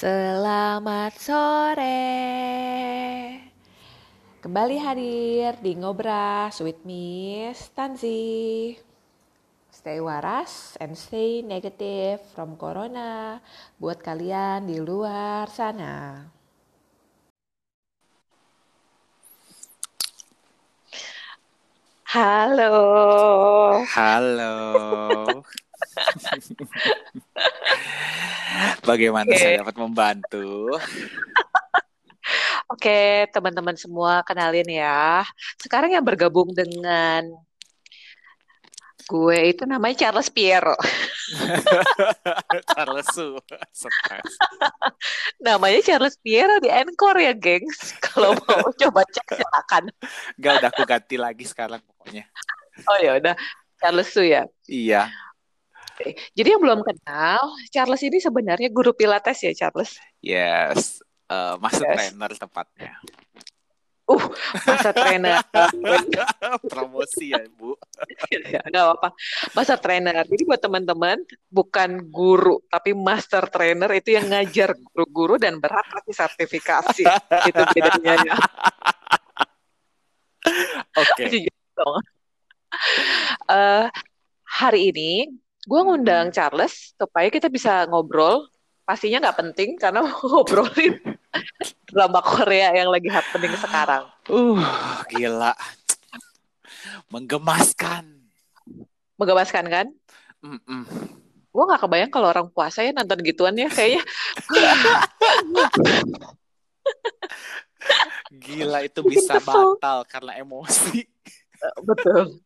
Selamat sore. Kembali hadir di Ngobras with Miss Tanzi. Stay waras and stay negative from corona buat kalian di luar sana. Halo. Halo. Bagaimana Oke. saya dapat membantu? Oke, teman-teman semua kenalin ya. Sekarang yang bergabung dengan gue itu namanya Charles Piero. Charles Su. Namanya Charles Piero di Encore ya, gengs. Kalau mau coba cek silakan. Gak udah aku ganti lagi sekarang pokoknya. Oh ya udah, Charles Su ya. Iya. Oke. Jadi yang belum kenal, Charles ini sebenarnya guru pilates ya, Charles. Yes. Eh, master Yes. trainer tepatnya. Uh, masa trainer. Promosi ya, Bu. ya, nggak apa-apa. Master trainer. Jadi buat teman-teman, bukan guru, tapi master trainer itu yang ngajar guru-guru dan berhak kasih sertifikasi. itu bedanya ya. Oke. Gitu. Eh, hari ini, gue ngundang Charles supaya kita bisa ngobrol. Pastinya nggak penting karena ngobrolin drama Korea yang lagi happening sekarang. Uh, gila. Menggemaskan. Menggemaskan kan? Mm-mm. Gue nggak kebayang kalau orang puasa ya nonton gituan ya. Kayaknya Gila itu bisa batal karena emosi. Betul.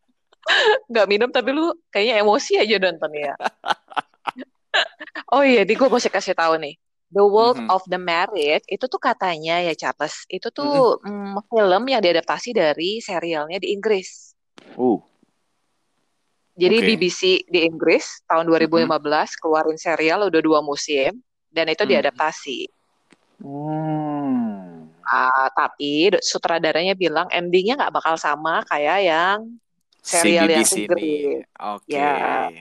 Nggak minum tapi lu kayaknya emosi aja nontonnya. oh iya, di gue mesti kasih tahu nih. The World Mhm. of the Married itu tuh katanya ya Charles, itu tuh mm, film yang diadaptasi dari serialnya di Inggris. Uh. Jadi Oke. BBC di Inggris tahun 2015 keluarin serial udah dua musim dan itu Mhm. diadaptasi. Hmm. Ah, tapi sutradaranya bilang endingnya nggak bakal sama kayak yang serial yang Inggris. nih. Oke. Ya.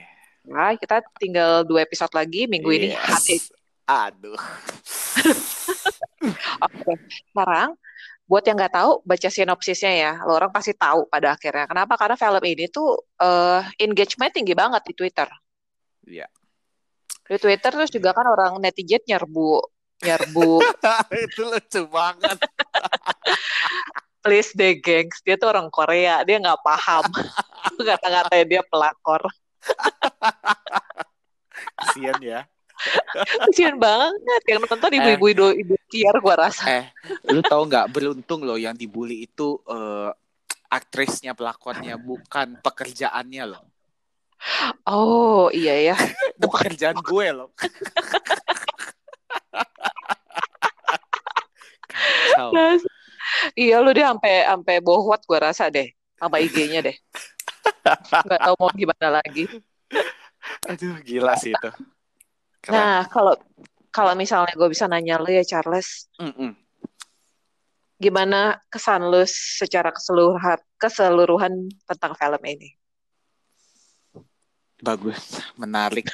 Nah, kita tinggal dua episode lagi minggu ini Yes. hati. Aduh. Oke, sekarang buat yang nggak tahu baca sinopsisnya ya, lo orang pasti tahu pada akhirnya. Kenapa? Karena film ini tuh eh, engagement tinggi banget di Twitter. Iya. Di Twitter terus juga kan orang netizen nyerbu, nyerbu, itu lucu banget. please deh gengs, dia tuh orang Korea, dia nggak paham. Kata-katanya dia pelakor. Kasian ya. Kasian banget yang nonton Eh. ibu-ibu ibu ibu tiar gua rasa. Eh, lu tahu nggak beruntung loh yang dibully itu eh, aktrisnya pelakonnya bukan pekerjaannya loh. Oh iya ya. Itu pekerjaan gue loh. Kacau. Iya lu dia sampai sampai bohwat gua rasa deh sama IG-nya deh. Nggak tahu mau gimana lagi. Aduh, gila sih itu. Keren. Nah, kalau kalau misalnya gue bisa nanya lu ya Charles, Mm-mm. gimana kesan lu secara keseluruhan keseluruhan tentang film ini? Bagus, menarik.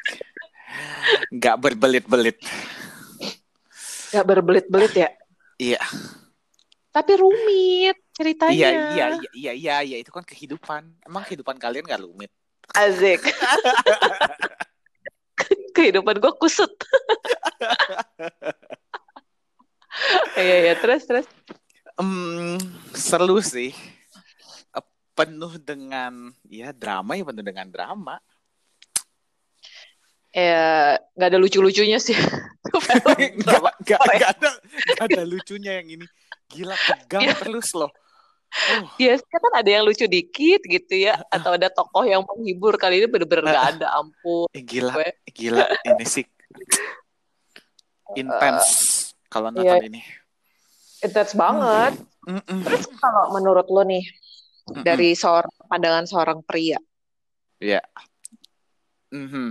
Nggak berbelit-belit. Gak berbelit-belit ya, Iya. Tapi rumit ceritanya. Iya, iya, iya, iya, iya, iya, itu kan kehidupan. Emang kehidupan kalian gak rumit? Azik. Kehidupan gue kusut. Iya, iya, terus, terus. Hmm, seru sih. Eh, Penuh dengan ya drama ya penuh dengan drama. Ya, nggak ada lucu-lucunya sih. Gak, gak, gak ada, gak ada lucunya yang ini. Gila tegang Iya. terus loh. Oh, Biasanya kan ada yang lucu dikit gitu ya, atau ada tokoh yang menghibur. Kali ini bener-bener nggak ada, ampun. eh, gila, Gue. gila ini sih intens kalau iya. nonton ini. Intens banget. Mm-mm. Terus kalau menurut lo nih, Mm-mm. dari seorang pandangan seorang pria, Ya.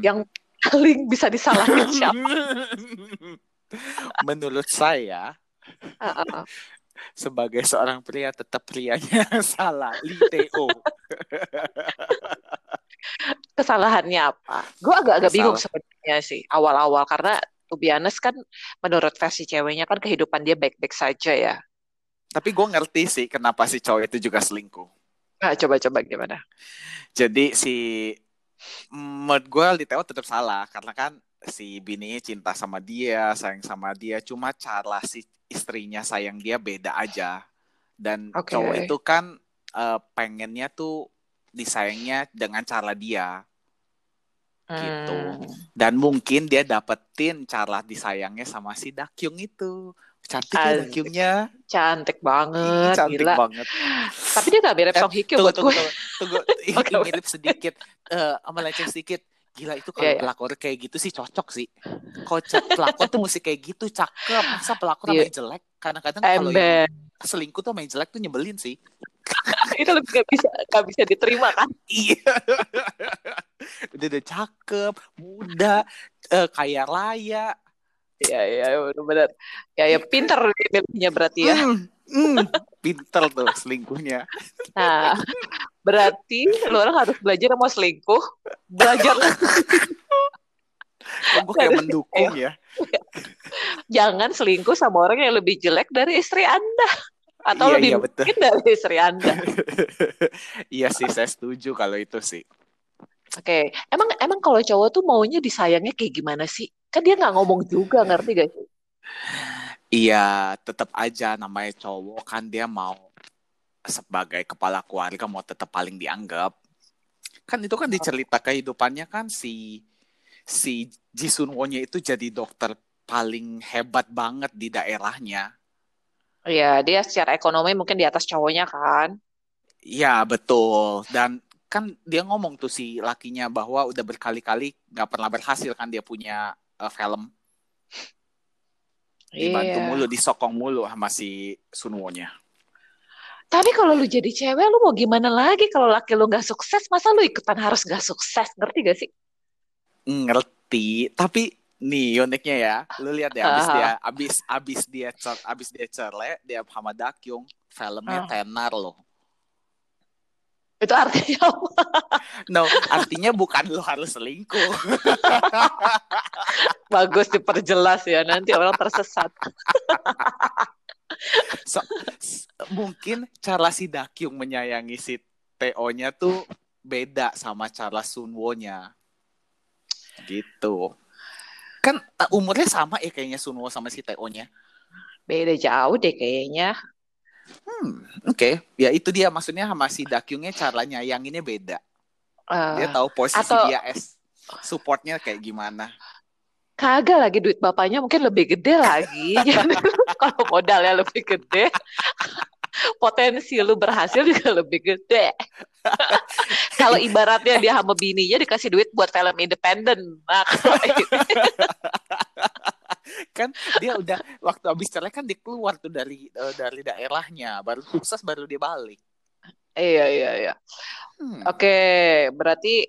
Yang paling bisa disalahin siapa? Menurut saya. Sebagai seorang pria tetap prianya salah. Liteo. Kesalahannya apa? Gue agak-agak bingung sebenarnya sih awal-awal karena honest kan menurut versi ceweknya kan kehidupan dia baik-baik saja ya. Tapi gue ngerti sih kenapa si cowok itu juga selingkuh. Nah, coba-coba gimana? Jadi si menurut gue di Teo tetap salah karena kan si bininya cinta sama dia, sayang sama dia, cuma cara si istrinya sayang dia beda aja. Dan Oke. cowok itu kan eh, pengennya tuh disayangnya dengan cara dia. Gitu. Hmm. Dan mungkin dia dapetin cara disayangnya sama si Dakyung itu. Cantik ya. Dakyungnya. Cantik Ih, banget, Cantik gila. banget. Tapi dia gak mirip Eh, Song Hye Kyo buat tunggu, gue. tunggu, tunggu. Oke. mirip sedikit. Eh, sama leceh sedikit. Gila itu kalau Iya, iya. pelakor kayak gitu sih cocok sih. Kocak pelakor tuh mesti kayak gitu, cakep. Masa pelakor Iya. main jelek? Kadang-kadang kalau selingkuh tuh main jelek tuh nyebelin sih. Itu lebih gak bisa, gak bisa diterima kan? Iya. udah udah cakep, muda, eh, kaya raya. Iya, iya, benar-benar. Ya, ya pinter milihnya berarti ya. Hmm, hmm, pinter tuh selingkuhnya. Nah, berarti lo orang harus belajar mau selingkuh. Belajar Kok gue kayak mendukung ya. jangan selingkuh sama orang yang lebih jelek dari istri Anda. Atau Iya, lebih iya, betul. mungkin dari istri Anda. iya sih, saya setuju kalau itu sih. Oke, emang emang kalau cowok tuh maunya disayangnya kayak gimana sih? Kan dia nggak ngomong juga, ngerti gak sih? Iya, tetap aja namanya cowok kan dia mau sebagai kepala keluarga mau tetap paling dianggap. Kan itu kan dicerita kehidupannya kan si si Jisun Won-nya itu jadi dokter paling hebat banget di daerahnya. Iya, dia secara ekonomi mungkin di atas cowoknya kan. Iya, betul. Dan kan dia ngomong tuh si lakinya bahwa udah berkali-kali nggak pernah berhasil kan dia punya eh, film. Dibantu Iya. mulu, disokong mulu sama si Sunwo-nya. Tapi kalau lu jadi cewek, lu mau gimana lagi kalau laki lu nggak sukses? Masa lu ikutan harus nggak sukses? Ngerti gak sih? ngerti tapi nih uniknya ya lu lihat ya abis Ah. dia abis abis dia cer abis dia cerle dia sama Dakyung filmnya Ah. tenar loh Itu artinya apa? no artinya bukan lu harus selingkuh Bagus diperjelas ya, nanti orang tersesat. So, mungkin cara si Dakyung menyayangi si Teo-nya tuh beda sama cara Sunwo-nya gitu kan uh, umurnya sama ya kayaknya Sunwo sama si Teo-nya Beda jauh deh kayaknya. Hmm oke. Ya itu dia. Maksudnya sama si Dakyungnya cara nyayanginnya beda. Eh, dia tahu posisi atau- dia es supportnya kayak gimana. Kagak lagi duit bapaknya mungkin lebih gede lagi. Kalau modalnya lebih gede, potensi lu berhasil juga lebih gede. kalau ibaratnya dia sama bininya dikasih duit buat film independen, nah ini- kan dia udah waktu habis cerai kan dia keluar tuh dari eh, dari daerahnya baru sukses baru dia balik iya iya iya. Hmm. Oke, berarti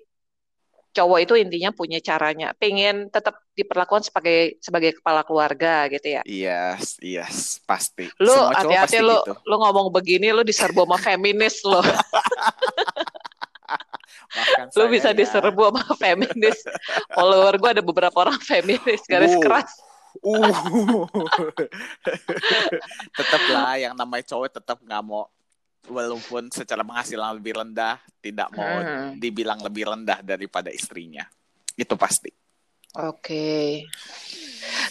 cowok itu intinya punya caranya, pengen tetap diperlakukan sebagai sebagai kepala keluarga gitu ya. Yes, yes, pasti. Lu hati-hati lu gitu. lu ngomong begini lu diserbu sama feminis lo. Maafkan Lu bisa ya. diserbu sama feminis. Follower gue ada beberapa orang feminis garis Wow. keras. Uh. tetap lah yang namanya cowok tetap nggak mau walaupun secara penghasilan lebih rendah tidak mau Hmm. dibilang lebih rendah daripada istrinya. Itu pasti. Oke.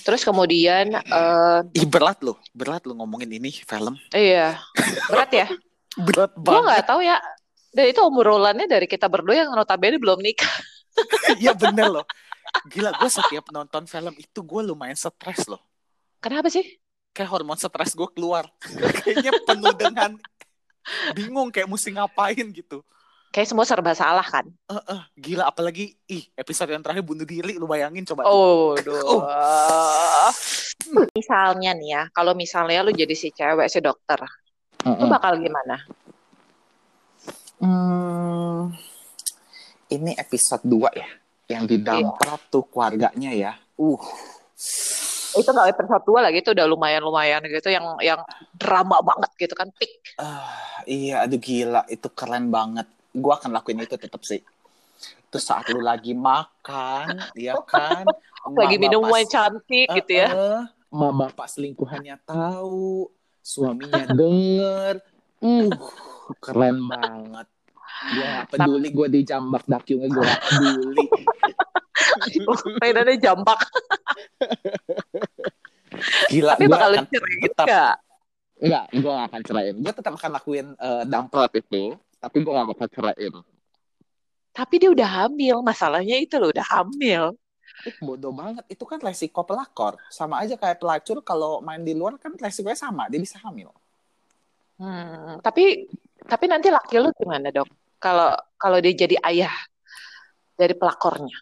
Terus kemudian eh Ih berat loh, berat loh ngomongin ini film. iya, berat ya. Berat Gue banget. nggak tahu ya. Dan itu obrolannya dari kita berdua yang notabene belum nikah. Iya bener loh. Gila gue setiap nonton film itu gue lumayan stres loh. Kenapa sih? Kayak hormon stres gue keluar. Kayaknya penuh dengan bingung kayak mesti ngapain gitu. Kayak semua serba salah kan? Eh, eh, gila apalagi ih episode yang terakhir bunuh diri lu bayangin coba tuh. Oh, duh. Misalnya nih ya, kalau misalnya lu jadi si cewek, si dokter, lu Mm-mm. bakal gimana? Hmm, ini episode 2 ya yang didamprat tuh keluarganya ya. Uh. Itu nggak episode dua lagi, itu udah lumayan-lumayan gitu, yang yang drama banget gitu kan, peak. Ah, iya aduh gila itu keren banget. Gua akan lakuin itu tetap sih. Terus saat lu lagi makan, ya kan? Lagi minum wine cantik gitu ya. Emak bapak selingkuhannya tahu, suaminya denger. Uh, keren banget. Gue gak peduli gue dijambak dakyungnya gue gak peduli. Mainannya jambak. Gila, Tapi bakal akan cerai tetap nggak? Enggak, gue gak akan ceraiin. Gue tetap akan lakuin uh, damprat itu, tapi gue gak bakal ceraiin. Tapi dia udah hamil. Masalahnya itu loh udah hamil. Eh, bodoh banget. Itu kan resiko pelakor. Sama aja kayak pelacur kalau main di luar kan resikonya sama. Dia bisa hamil. Hmm, tapi tapi nanti laki lu gimana dok? Kalau kalau dia jadi ayah dari pelakornya,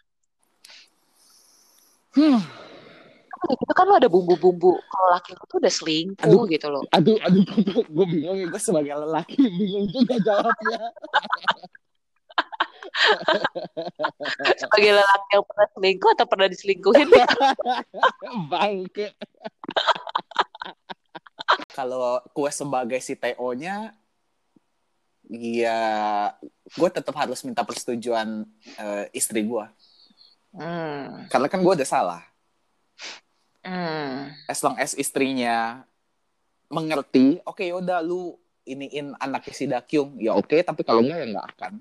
Hmm. kan gitu kan lo ada bumbu-bumbu. Kalau laki lu tuh udah selingkuh Aduh. gitu loh. Aduh, aduh, gue bingung ya. Gue sebagai lelaki bingung juga jawabnya. Sebagai lelaki yang pernah selingkuh atau pernah diselingkuhin? Bangke. Kalau gue sebagai si TO-nya, ya gue tetap harus minta persetujuan eh, istri gue. Hmm, Karena kan gue udah salah. hmm. As long as istrinya mengerti, oke yaudah lu iniin anaknya si Dakyung, ya oke. Tapi kalau enggak ya nggak akan.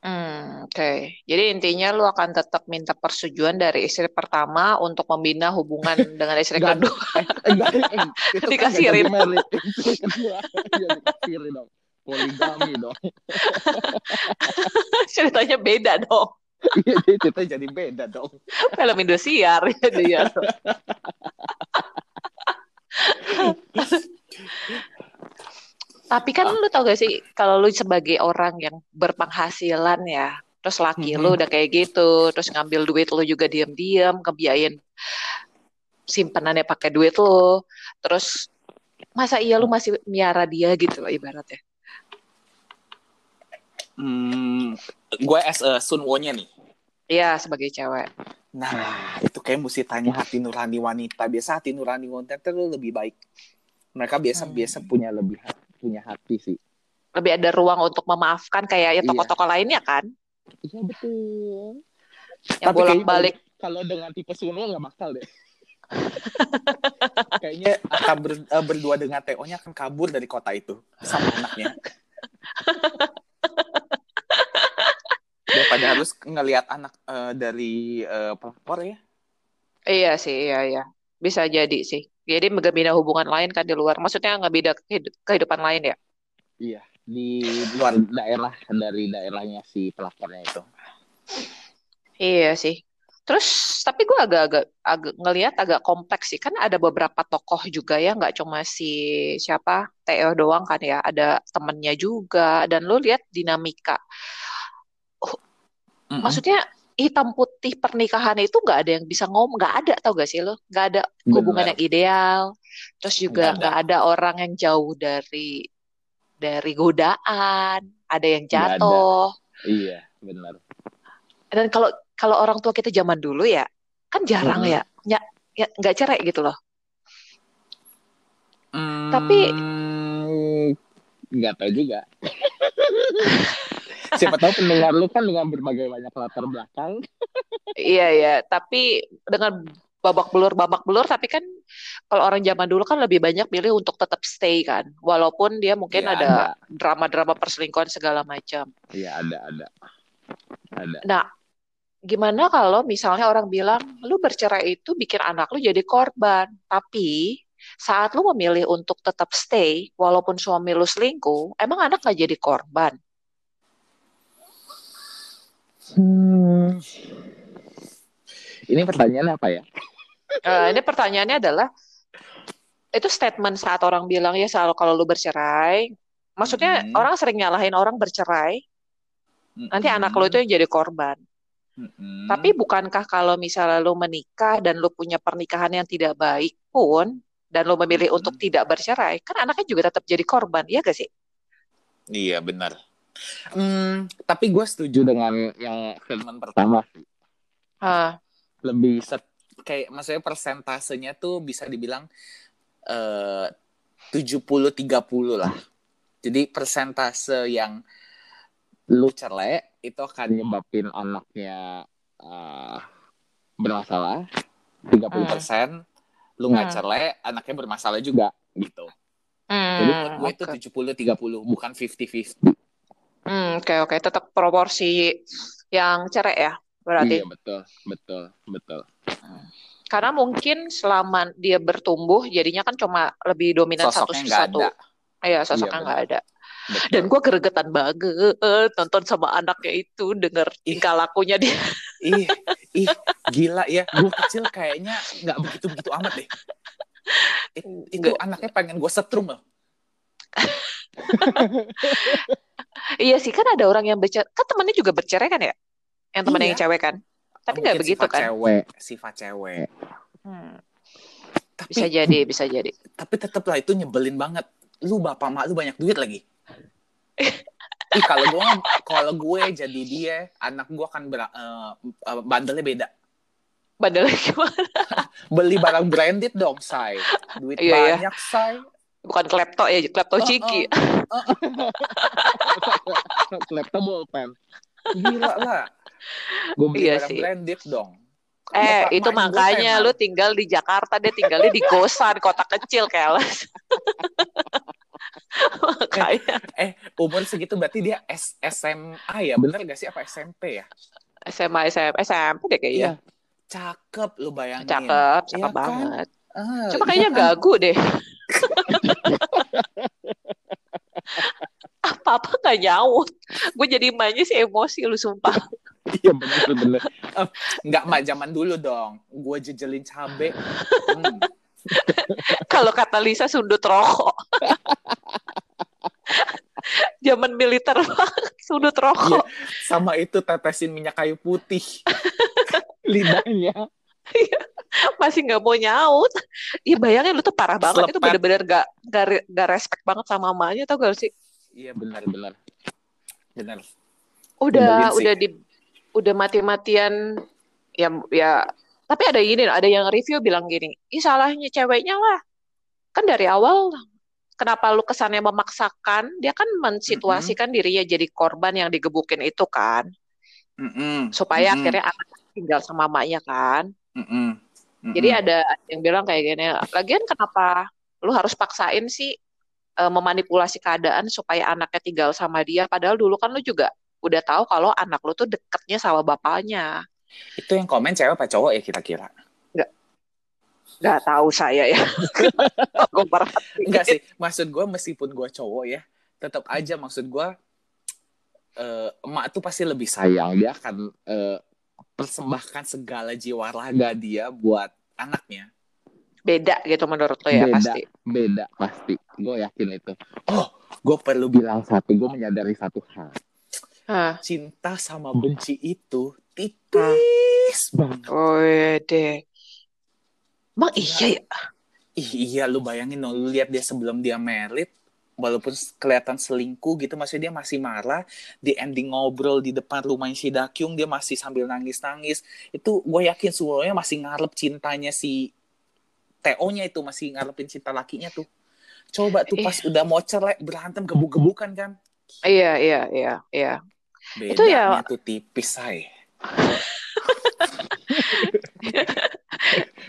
Hmm, oke. Jadi intinya lu akan tetap minta persetujuan dari istri pertama untuk membina hubungan dengan istri kedua. Enggak, Dikasirin. dikasirin dong. Poligami dong. Ceritanya beda dong. Iya, jadi kita jadi beda dong. Film Indosiar ya dia. Tapi kan lu tau gak sih kalau lu sebagai orang yang berpenghasilan ya, terus laki Mhm. lu udah kayak gitu, terus ngambil duit lu juga diam-diam, ngebiayain simpenannya pakai duit lu, terus masa iya lu masih miara dia gitu loh ibaratnya. Hmm, gue as a Sunwo-nya nih. Iya sebagai cewek. Nah, itu kayak mesti tanya hati nurani wanita. Biasa hati nurani wanita itu lebih baik. Mereka biasa Hmm. biasa punya lebih punya hati sih. Lebih ada ruang untuk memaafkan kayak ya Iya. toko-toko lainnya kan, Iya betul. yang bolak-balik. Kalau dengan tipe Sunwo nggak bakal deh. Kayaknya akan ber- eh, berdua dengan TO-nya akan kabur dari kota itu sama anaknya. Daripada harus ngelihat anak eh, dari eh, pelapor ya. Iya sih, iya iya. Bisa jadi sih. Jadi ngebina hubungan lain kan di luar. Maksudnya nggak beda kehidu- kehidupan lain ya. Iya, di luar daerah dari daerahnya si pelapornya itu. Iya sih. Terus tapi gue agak-agak agak ngelihat agak kompleks sih. Kan ada beberapa tokoh juga ya, nggak cuma si siapa Theo doang kan ya. Ada temennya juga. Dan lu lihat dinamika. Mm-mm. Maksudnya hitam putih pernikahan itu nggak ada yang bisa ngomong, nggak ada tau gak sih lo? Nggak ada hubungan Benar. yang ideal. Terus juga Nggak ada. nggak ada orang yang jauh dari dari godaan. Ada yang Nggak ada. jatuh. Iya, benar. Dan kalau kalau orang tua kita zaman dulu ya, kan jarang Mm-mm. ya, ya, ya nggak cerai gitu loh. Tapi nggak tahu juga. Siapa tahu pendengar lu kan dengan berbagai banyak latar belakang. Iya ya, tapi dengan babak belur babak belur, tapi kan kalau orang zaman dulu kan lebih banyak milih untuk tetap stay kan, walaupun dia mungkin Iya, ada drama-drama perselingkuhan segala macam. Iya ada ada ada. Nah, gimana kalau misalnya orang bilang lu bercerai itu bikin anak lu jadi korban, tapi saat lu memilih untuk tetap stay walaupun suami lu selingkuh, emang anak nggak jadi korban? Hmm. Ini pertanyaannya apa ya? Eh, ini pertanyaannya adalah itu statement saat orang bilang ya soal kalau lu bercerai, maksudnya Mm-mm. orang sering nyalahin orang bercerai, nanti anak lu itu yang jadi korban. Mm-mm. Tapi bukankah kalau misalnya lu menikah dan lu punya pernikahan yang tidak baik pun dan lu memilih Mm-mm. untuk tidak bercerai, kan anaknya juga tetap jadi korban, iya gak sih? Iya benar. Hmm, tapi gue setuju dengan yang statement pertama sih. Ah, Lebih set, kayak maksudnya persentasenya tuh bisa dibilang eh 70-30 lah. Jadi persentase yang lu cerai itu akan nyebabin anaknya uh, bermasalah 30% persen lu nggak Hmm. cerai anaknya bermasalah juga gitu jadi menurut gue oke. itu 70-30 bukan 50-50 Hmm, oke oke tetap proporsi yang cerai ya berarti. iya betul betul betul Karena mungkin selama dia bertumbuh jadinya kan cuma lebih dominan satu sosoknya nggak satu. ada Iya, sosoknya Iya, nggak ada. betul. Dan gue gregetan banget nonton sama anaknya itu denger tingkah lakunya dia. ih ih gila ya gue kecil kayaknya nggak begitu begitu amat deh It- itu Nggak. anaknya pengen gue setrum loh Iya sih kan ada orang yang bercerai, kan temannya juga bercerai kan ya? Yang temannya Iya. yang cewek kan? Tapi nggak Mungkin begitu sifat kan? cewek sifat cewek Hmm, tapi bisa jadi, bisa jadi. tapi tetep lah itu nyebelin banget lu bapak mak lu banyak duit lagi Ih, kalau gue kalau gue jadi dia anak gue akan ber, eh, eh, bandelnya beda Padahal gimana? beli barang branded dong say duit Iya, iya. banyak say Bukan klepto ya, klepto Oh, ciki. laptop bolpen gila lah gue beli Iya barang sih. branded dong Eh, Bapak itu makanya lu tinggal di Jakarta, dia tinggalnya di Gosan, kota kecil, keles. makanya eh umur segitu berarti dia S SMA ya bener gak sih apa SMP ya SMA, SM, SMP deh kayaknya. cakep lu bayangin Cakep, cakep Iya kan? banget. Ah, Cuma iya kayaknya kan? gagu deh. Apa-apa gak nyaut. Gue jadi emaknya sih emosi lu sumpah. Iya bener bener. Eh, Nggak mak zaman dulu dong. Gue jejelin cabe. Hmm. Kalau kata Lisa sundut rokok. Zaman militer banget, sundut rokok. Sama itu tetesin minyak kayu putih. Lidahnya. Masih nggak mau nyaut. Iya bayangin lu tuh parah banget. Itu Selepet. bener-bener gak, gak, gak respect banget sama mamanya tau gak sih? Iya bener. Bener. Udah, udah di, udah mati-matian. Ya, ya. Tapi ada ini, ada yang review bilang gini, ih salahnya ceweknya lah. Kan dari awal kenapa lu kesannya memaksakan? Dia kan mensituasikan dirinya jadi korban yang digebukin itu kan, Mm-mm. supaya Mm-mm. akhirnya anak tinggal sama mamanya kan. Mm-mm. Mm-mm. Jadi ada yang bilang kayak gini, lagian kenapa lu harus paksain sih eh, memanipulasi keadaan supaya anaknya tinggal sama dia? Padahal dulu kan lu juga udah tahu kalau anak lu tuh deketnya sama bapaknya. itu yang komen cewek apa cowok ya kira-kira? Gak tahu saya ya. Gue. Enggak sih. Maksud gue meskipun gue cowok ya, tetap aja maksud gue eh, emak tuh pasti lebih sayang. Dia akan eh, persembahkan segala jiwa raga dia buat anaknya. Beda gitu menurut lo ya Beda. pasti. beda pasti gue yakin itu oh gue perlu bilang satu gue menyadari satu hal Hah. cinta sama benci itu tipis banget Oh deh. Emang iya ya? ih iya lu bayangin dong lu lihat dia sebelum dia merit walaupun kelihatan selingkuh gitu maksudnya dia masih marah di ending ngobrol di depan rumahnya si Dakyung dia masih sambil nangis-nangis. Itu gue yakin semuanya masih ngarep cintanya si TO-nya itu masih ngarepin cinta lakinya tuh. Coba tuh pas udah mau cerai berantem gebuk-gebukan kan. Iya, iya, iya, iya. bedanya Itu ya- tuh tipis say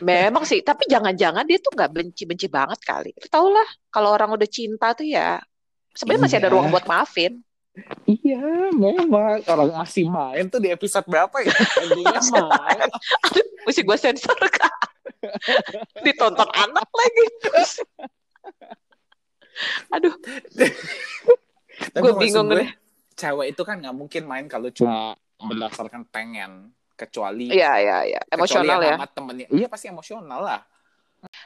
Memang sih, tapi jangan-jangan dia tuh nggak benci-benci banget kali. Tau lah, kalau orang udah cinta tuh ya, sebenarnya masih ada Iya. ruang buat maafin. iya memang orang masih main tuh di episode berapa ya endingnya main Aduh, mesti gue sensor kan. Ditonton anak lagi. Aduh, gue bingung gue, deh. cewek itu kan nggak mungkin main kalau cuma berdasarkan pengen kecuali Iya, iya, iya. Emosional yang ya. sama temennya. Iya. Pasti emosional lah.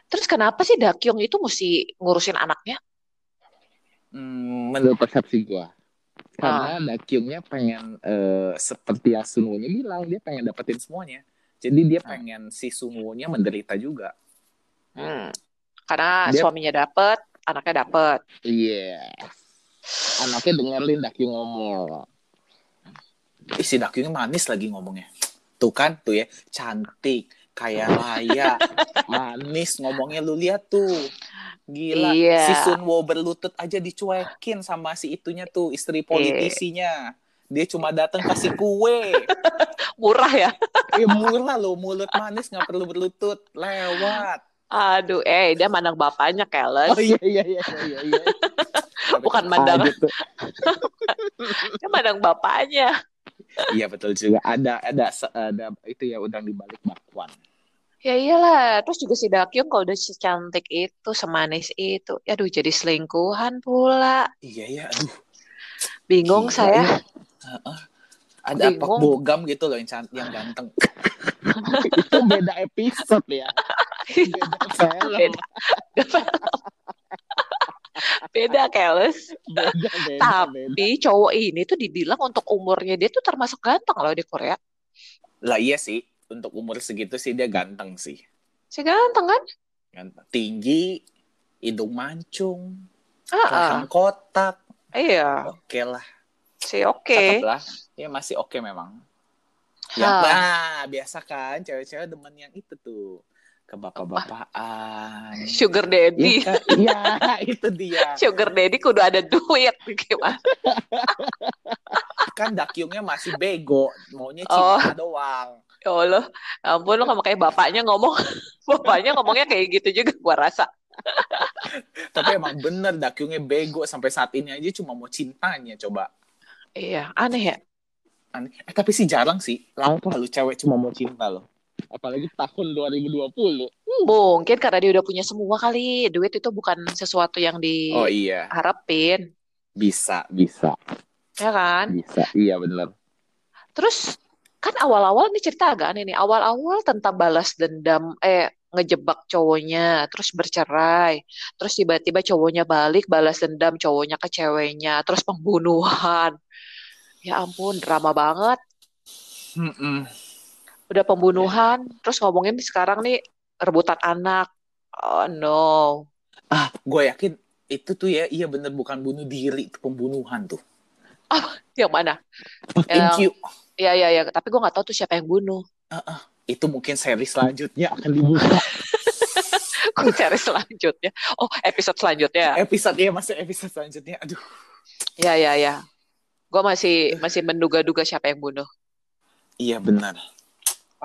Terus kenapa sih Dakyung itu mesti ngurusin anaknya? hmm, menurut persepsi gue karena Dakyungnya pengen eh, seperti yang Sunwoo-nya bilang dia pengen dapetin semuanya. Jadi dia pengen si Sunwoo-nya menderita juga. Hmm. Karena Dia- suaminya dapet, anaknya dapet. iya. Anaknya dengerin Dakyung ngomong. Ih, si Dakyungnya manis lagi ngomongnya tuh kan tuh ya cantik kayak raya manis ngomongnya lu lihat tuh gila Iya. si Sunwo berlutut aja dicuekin sama si itunya tuh istri politisinya Dia cuma datang kasih kue. Murah ya. Eh murah loh, mulut manis nggak perlu berlutut, lewat. Aduh, eh dia mandang bapaknya Keles. Oh iya iya iya iya. iya. Bukan mandang. ada tuh. Dia mandang bapaknya. Iya betul juga. Ada ada ada itu ya udang di balik bakwan. Ya iyalah. Terus juga si Dakyung kalau udah secantik itu, semanis itu. Aduh, jadi selingkuhan pula. Iya ya, aduh. Bingung Gila, saya. ya. Heeh. Ada apa Bingung. bogam gitu loh yang can- yang ganteng. itu beda episode ya. Beda film. Beda. Beda, Keles. Beda, beda, beda. Tapi cowok ini tuh dibilang untuk umurnya dia tuh termasuk ganteng loh di Korea. Lah iya sih, untuk umur segitu sih dia ganteng sih. Si ganteng kan? Ganteng. Tinggi, hidung mancung, Ah, ah. kotak. iya. Oke lah. Si oke. Cakep lah. Ya masih oke memang. Ya, Hah. nah, biasa kan cewek-cewek demen yang itu tuh. Ke bapak-bapakan. Sugar daddy. Iya? Iya, itu dia. Sugar daddy kudu ada duit gimana? Kan dakyungnya masih bego, maunya Oh. cinta doang. Ya Allah, ampun lu sama kayak bapaknya ngomong. bapaknya ngomongnya kayak gitu juga gua rasa. Tapi emang bener dakyungnya bego sampai saat ini aja cuma mau cintanya coba. Iya, aneh ya. Aneh. Eh, tapi sih jarang sih. Langka lu cewek cuma mau cinta loh. Apalagi tahun 2020. Mungkin karena dia udah punya semua kali. Duit itu bukan sesuatu yang Oh iya, diharapin, bisa, bisa, ya kan? bisa. Iya bener. Terus kan awal-awal nih cerita agak aneh nih. Awal-awal tentang balas dendam, eh ngejebak cowoknya, terus bercerai, terus tiba-tiba cowoknya balik balas dendam cowoknya ke ceweknya, terus pembunuhan. Ya ampun, drama banget. Mm-mm. Udah pembunuhan, terus ngomongin sekarang nih rebutan anak. Oh no. Ah, gue yakin itu tuh ya, iya bener bukan bunuh diri, itu pembunuhan tuh. Yang mana? Thank you. Ya ya ya, tapi gue nggak tahu tuh siapa yang bunuh. Itu mungkin seri selanjutnya akan dibuka. Gue cari selanjutnya. Oh, episode selanjutnya. episode ya masih episode selanjutnya. Aduh. Ya ya ya. Gue masih masih menduga-duga siapa yang bunuh. Iya benar.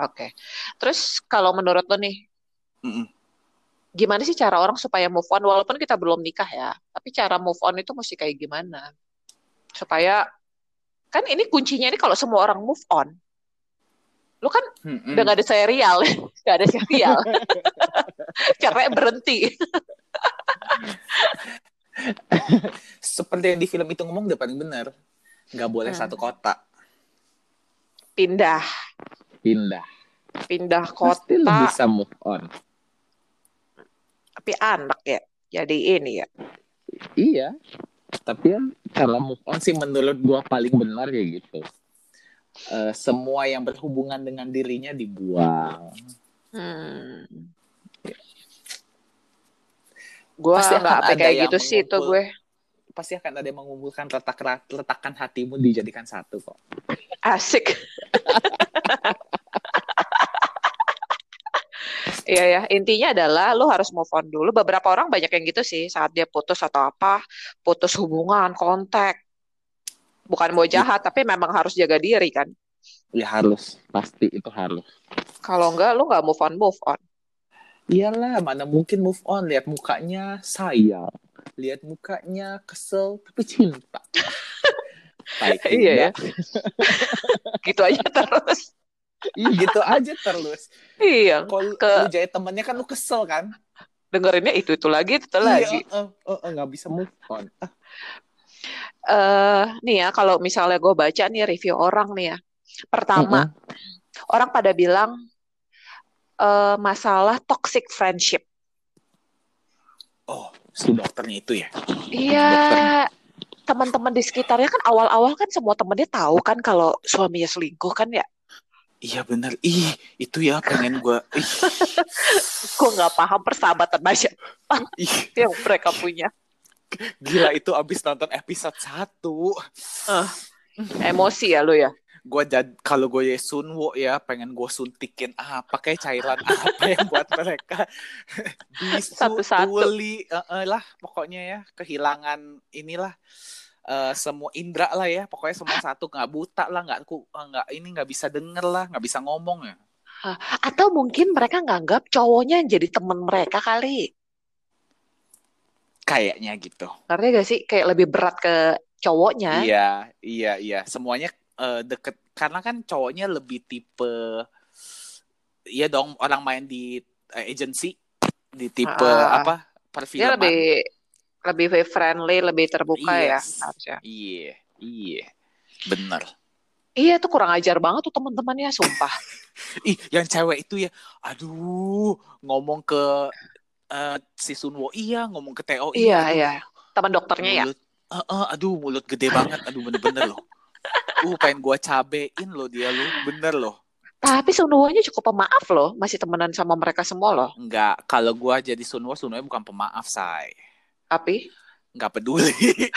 Oke. Terus kalau menurut lo nih, Mm-mm. gimana sih cara orang supaya move on? Walaupun kita belum nikah ya, tapi cara move on itu mesti kayak gimana? Supaya kan ini kuncinya ini kalau semua orang move on, lo kan Mm-mm. udah gak ada serial, gak ada serial, caranya berhenti. Seperti yang di film itu ngomong udah paling benar. Nggak boleh Hmm. satu kota. Pindah, Pindah. pindah Pasti lu kota, bisa move on. tapi anak ya. Jadi ini ya. Iya. Tapi ya cara move on sih menurut gua paling benar ya gitu. Eh, semua yang berhubungan dengan dirinya dibuang. Hmm. Gue Pasti nggak ada kayak gitu sih itu gue. Pasti akan ada yang mengumpulkan letak letakan hatimu dijadikan satu kok. Asik. Iya ya, intinya adalah lo harus move on dulu. Beberapa orang banyak yang gitu sih saat dia putus atau apa, putus hubungan, kontak. Bukan mau jahat, tapi memang harus jaga diri kan. Ya harus, pasti itu harus. Kalau enggak, lo nggak move on, move on. Iyalah, mana mungkin move on. Lihat mukanya sayang. Lihat mukanya kesel, tapi cinta. Baik, Iya ya. Gitu aja terus. Iya, gitu aja terus. Iya, Kalau Ke- lu jadi temennya kan lu kesel kan? dengerinnya itu itu lagi, itu itu lagi. Iya, eh, eh, eh, nggak bisa move on. Eh nih ya, kalau misalnya gue baca nih review orang nih ya. Pertama, orang pada bilang eh, masalah toxic friendship. Oh, si dokternya itu ya? Iya, teman-teman di sekitarnya kan awal-awal kan semua temennya tahu kan kalau suaminya selingkuh kan ya. Iya bener. Ih, itu ya pengen gue. Ih, Gue nggak paham persahabatan aja ih, yang mereka punya. gila itu abis nonton episode 1. Emosi ya lu ya. Gue jad kalau gue ya Sunwo ya pengen gue suntikin apa kayak cairan apa yang buat mereka bisu, Satu-satu. tuli, eh, eh lah pokoknya ya kehilangan inilah eh, semua indra lah ya. Pokoknya semua satu. Nggak buta lah nggak ku nggak ini nggak bisa denger lah nggak bisa ngomong ya. Atau mungkin mereka nganggap cowoknya jadi temen mereka kali. kayaknya gitu. Ngerti gak sih? Kayak lebih berat ke cowoknya. iya iya iya. Semuanya eh, deket. Karena kan cowoknya lebih tipe iya dong orang main di eh, agency. Di tipe Ah. apa? Dia perfilman. lebih lebih friendly, lebih terbuka ya Yes. harusnya. iya iya bener Iya tuh kurang ajar banget tuh teman-temannya, sumpah. Ih, yang cewek itu ya, aduh, ngomong ke eh, si Sunwo iya, ngomong ke Teo Iya, aduh, iya. Teman dokternya ya. mulut, eh, eh, aduh, mulut gede banget, aduh bener-bener loh. Uh, pengen gua cabein loh dia lo, bener loh. Tapi Sunwonya cukup pemaaf loh, masih temenan sama mereka semua loh. Enggak, kalau gua jadi Sunwo, Sunwo bukan pemaaf, say. Tapi Enggak peduli.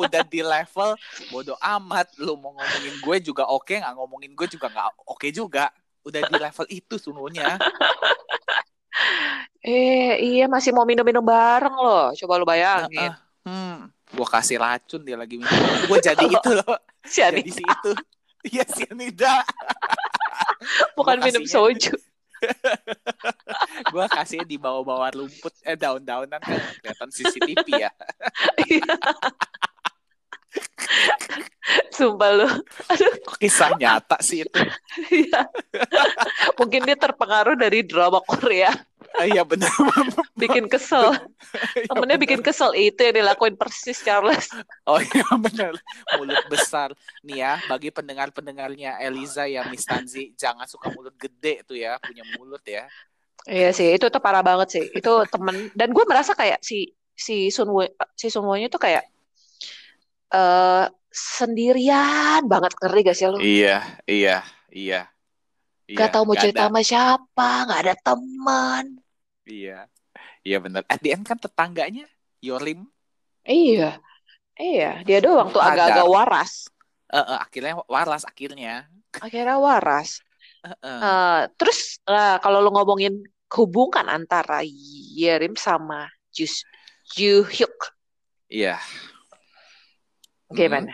Udah di level bodoh amat, lu mau ngomongin gue juga oke, nggak ngomongin gue juga nggak oke juga. Udah di level itu Sunwonya. eh iya masih mau minum-minum bareng loh. Coba lu bayangin. Heeh. Hmm, gua kasih racun dia lagi minum. Gua jadi itu loh. Si Jadi si itu. Iya sianida. bukan minum soju. Gua kasih di bawah-bawah rumput eh daun-daunan kan kelihatan CCTV ya. Sumpah lu. Kisah nyata sih itu. Iya. Mungkin dia terpengaruh dari drama Korea. Iya benar. Bikin kesel. Iya, Temennya bikin kesel. Itu yang dilakuin persis Charles. Oh iya benar. Mulut besar. Nih ya, bagi pendengar-pendengarnya Eliza ya Miss Tanzi, jangan suka mulut gede tuh ya, punya mulut ya. Iya sih, itu tuh parah banget sih. Itu temen dan gue merasa kayak si si Sunwo si Sunwonya tuh kayak eh sendirian banget ngeri gak sih lu? Iya, iya, iya. Gak tahu mau nggak cerita ada. sama siapa, gak ada teman. Iya. Iya benar. At the end kan tetangganya Yorim Iya, iya dia doang tuh agak-agak waras. eh, eh, akhirnya waras akhirnya. Akhirnya waras. Eh, eh. Eh, terus eh, kalau lu ngomongin hubungan antara Yerim sama Jus Ju Hyuk, Iya. gimana?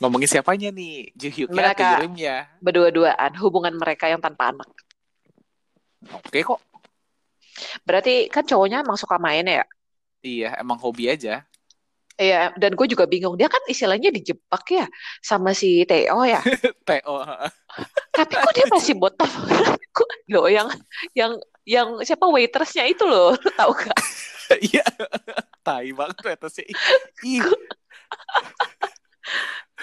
Ngomongin siapanya nih? Jihyuk ya Mereka. atau Yorim ya? Berdua-duaan hubungan mereka yang tanpa anak. Oke kok. Berarti kan cowoknya emang suka main ya? Iya, emang hobi aja. Iya, dan gue juga bingung. Dia kan istilahnya dijebak ya sama si Theo ya. TO. Tapi kok dia masih botol? Kok loh yang yang yang siapa waitressnya itu loh, Lu tahu gak? Iya. Tai banget sih. Ih,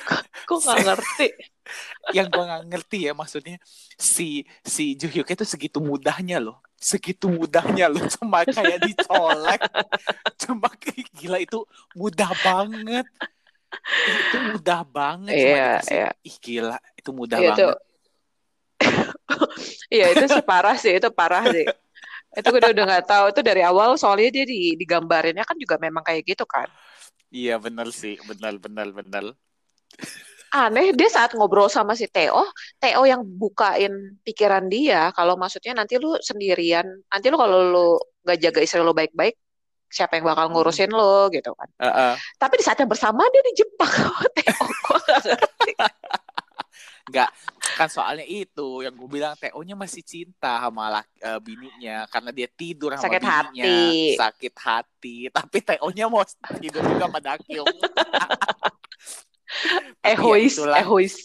Kok nggak ngerti? yang gua nggak ngerti ya maksudnya si si Jihyuk itu segitu mudahnya loh. Segitu mudahnya loh cuma kayak dicolek. cuma kayak gila itu mudah banget. Itu mudah banget cuma Iya, dikasih- iya. Ih gila, itu mudah Iya itu. banget. Iya itu sih parah sih, itu parah sih. Itu gue udah nggak tahu. Itu dari awal soalnya dia di digambarinnya kan juga memang kayak gitu kan. Iya bener sih, bener bener bener. Aneh dia saat ngobrol sama si Theo, Theo yang bukain pikiran dia kalau maksudnya nanti lu sendirian, nanti lu kalau lu nggak jaga istri lu baik-baik, siapa yang bakal ngurusin lu gitu kan. Heeh. Tapi di saat yang bersamaan dia dijebak sama Theo. Gua nggak ngerti. kan soalnya itu yang gue bilang TO-nya masih cinta sama laki, eh, bininya karena dia tidur sama Sakit bininya hati. sakit hati tapi TO-nya mau tidur juga sama Dakyung Tapi ya Egois, egois.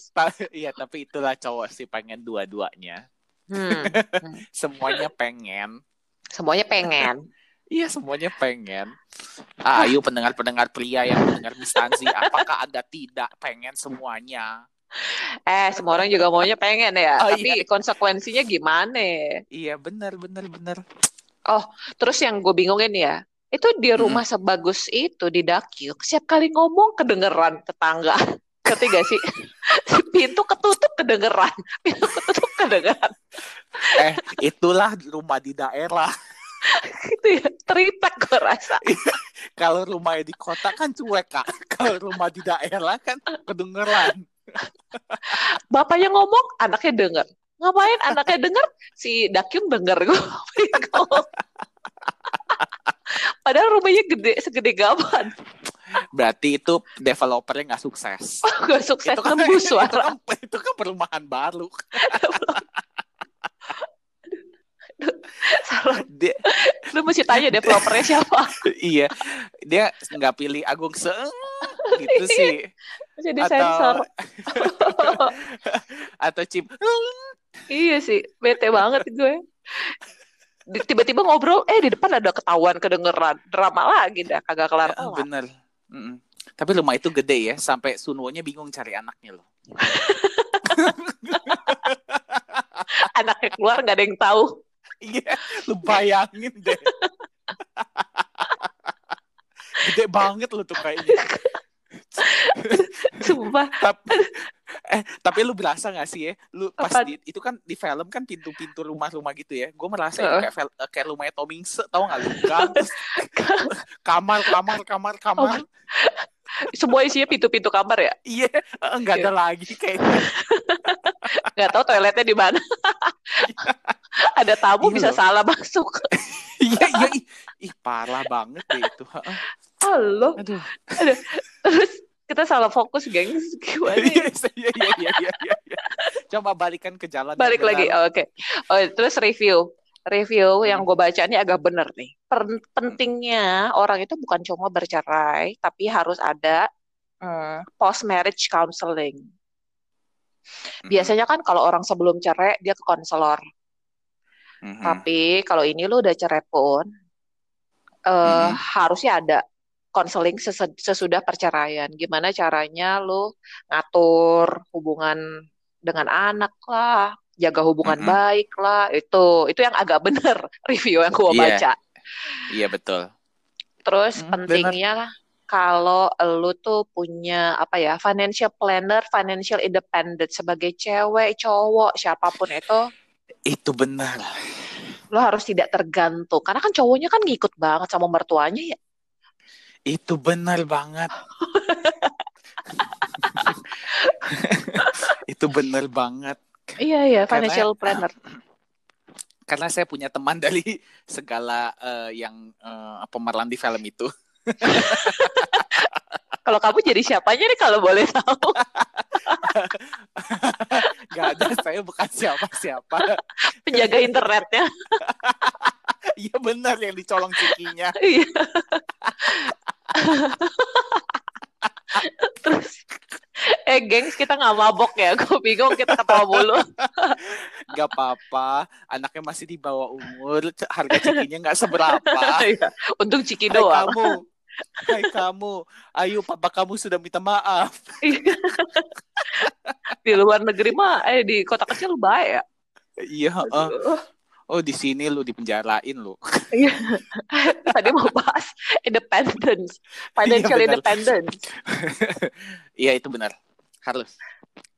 iya tapi itulah cowok sih pengen dua-duanya Hmm. semuanya pengen Semuanya pengen. iya semuanya pengen ah, ayo pendengar-pendengar pria yang mendengar Miss Tanzi apakah anda tidak pengen semuanya Eh, semua orang juga maunya pengen ya. Oh, Tapi iya. konsekuensinya gimana? iya benar benar benar Terus yang gue bingungin ya, itu di rumah sebagus itu di Dakyuk, setiap kali ngomong kedengeran tetangga. Ngerti gak sih? Pintu ketutup kedengeran. Pintu ketutup kedengeran. eh itulah rumah di daerah Gitu ya. Teripak gue rasa. kalau rumahnya di kota kan cuek kak kalau rumah di daerah kan kedengeran Bapaknya ngomong, anaknya denger. Ngapain anaknya denger? Si Dakyung denger. Gue. Padahal rumahnya gede, segede gaban. Berarti itu developernya nggak sukses. Gak sukses itu kan, nembus itu suara. kan, itu kan perumahan baru. Salah. Dia, Lu mesti tanya developernya siapa. iya, dia nggak pilih Agung Seeng gitu sih. Mesti disensor. Atau atau Cip. iya sih, bete banget gue. Tiba-tiba ngobrol, eh di depan ada ketahuan kedengeran drama lagi dah kagak kelar Ya, kelar. bener. Mm-mm. Tapi rumah itu gede ya, sampai Sunwonya bingung cari anaknya loh. Anaknya keluar nggak ada yang tahu. Iya, lu bayangin deh. Gede banget lu tuh kayaknya. Sumpah. tapi, eh, tapi lu berasa gak sih ya? Lu pas Apa? di, itu kan di film kan pintu-pintu rumah-rumah gitu ya. Gue merasa itu kayak, kayak rumahnya Tomingse, tau gak lu? Gang, kamar, kamar, kamar, kamar. Semua isinya pintu-pintu kamar ya. Iya, eh, nggak ada lagi kayaknya. Nggak tahu toiletnya di mana. ada tamu Iya bisa salah masuk. Iya, iya, ih, ih parah banget deh itu. Halo. Aduh. Terus kita salah fokus, gengs. Gimana? ya? Iya, iya, iya, iya, iya, iya. Coba balikan ke jalan. Balik lagi. Oh, Oke. Oh, terus review. Review yang gue baca ini agak bener nih. Per- pentingnya orang itu bukan cuma bercerai, tapi harus ada post marriage counseling. Biasanya kan kalau orang sebelum cerai dia ke konselor. Mhm. Tapi kalau ini lu udah cerai pun eh Mhm. harusnya ada konseling sesudah perceraian. Gimana caranya lu ngatur hubungan dengan anak lah, jaga hubungan Mhm. baik lah. Itu itu yang agak bener review yang gua Iya. baca. Iya betul. Terus Hmm, pentingnya kalau lu tuh punya apa ya financial planner, financial independent sebagai cewek, cowok, siapa pun itu Itu benar. lo harus tidak tergantung karena kan cowoknya kan ngikut banget sama mertuanya ya Itu benar banget. itu benar banget. iya iya Karena- financial planner Karena saya punya teman dari segala eh, yang eh, pemeran di film itu. kalau kamu jadi siapanya nih kalau boleh tahu Gak ada, saya bukan siapa-siapa. penjaga internetnya Iya benar yang dicolong cikinya. iya terus eh gengs kita nggak mabok ya? Gue bingung kita ketawa mulu. Gak apa-apa, anaknya masih di bawah umur, harga cikinya nggak seberapa. Iya. untung ciki Hai doang. kamu, hai kamu, ayo papa kamu sudah minta maaf. di luar negeri mah eh di kota kecil baik ya. Iya, heeh. Oh di sini lu dipenjarain lu. Iya. tadi mau bahas independence financial Iya, independence Iya itu benar, harus.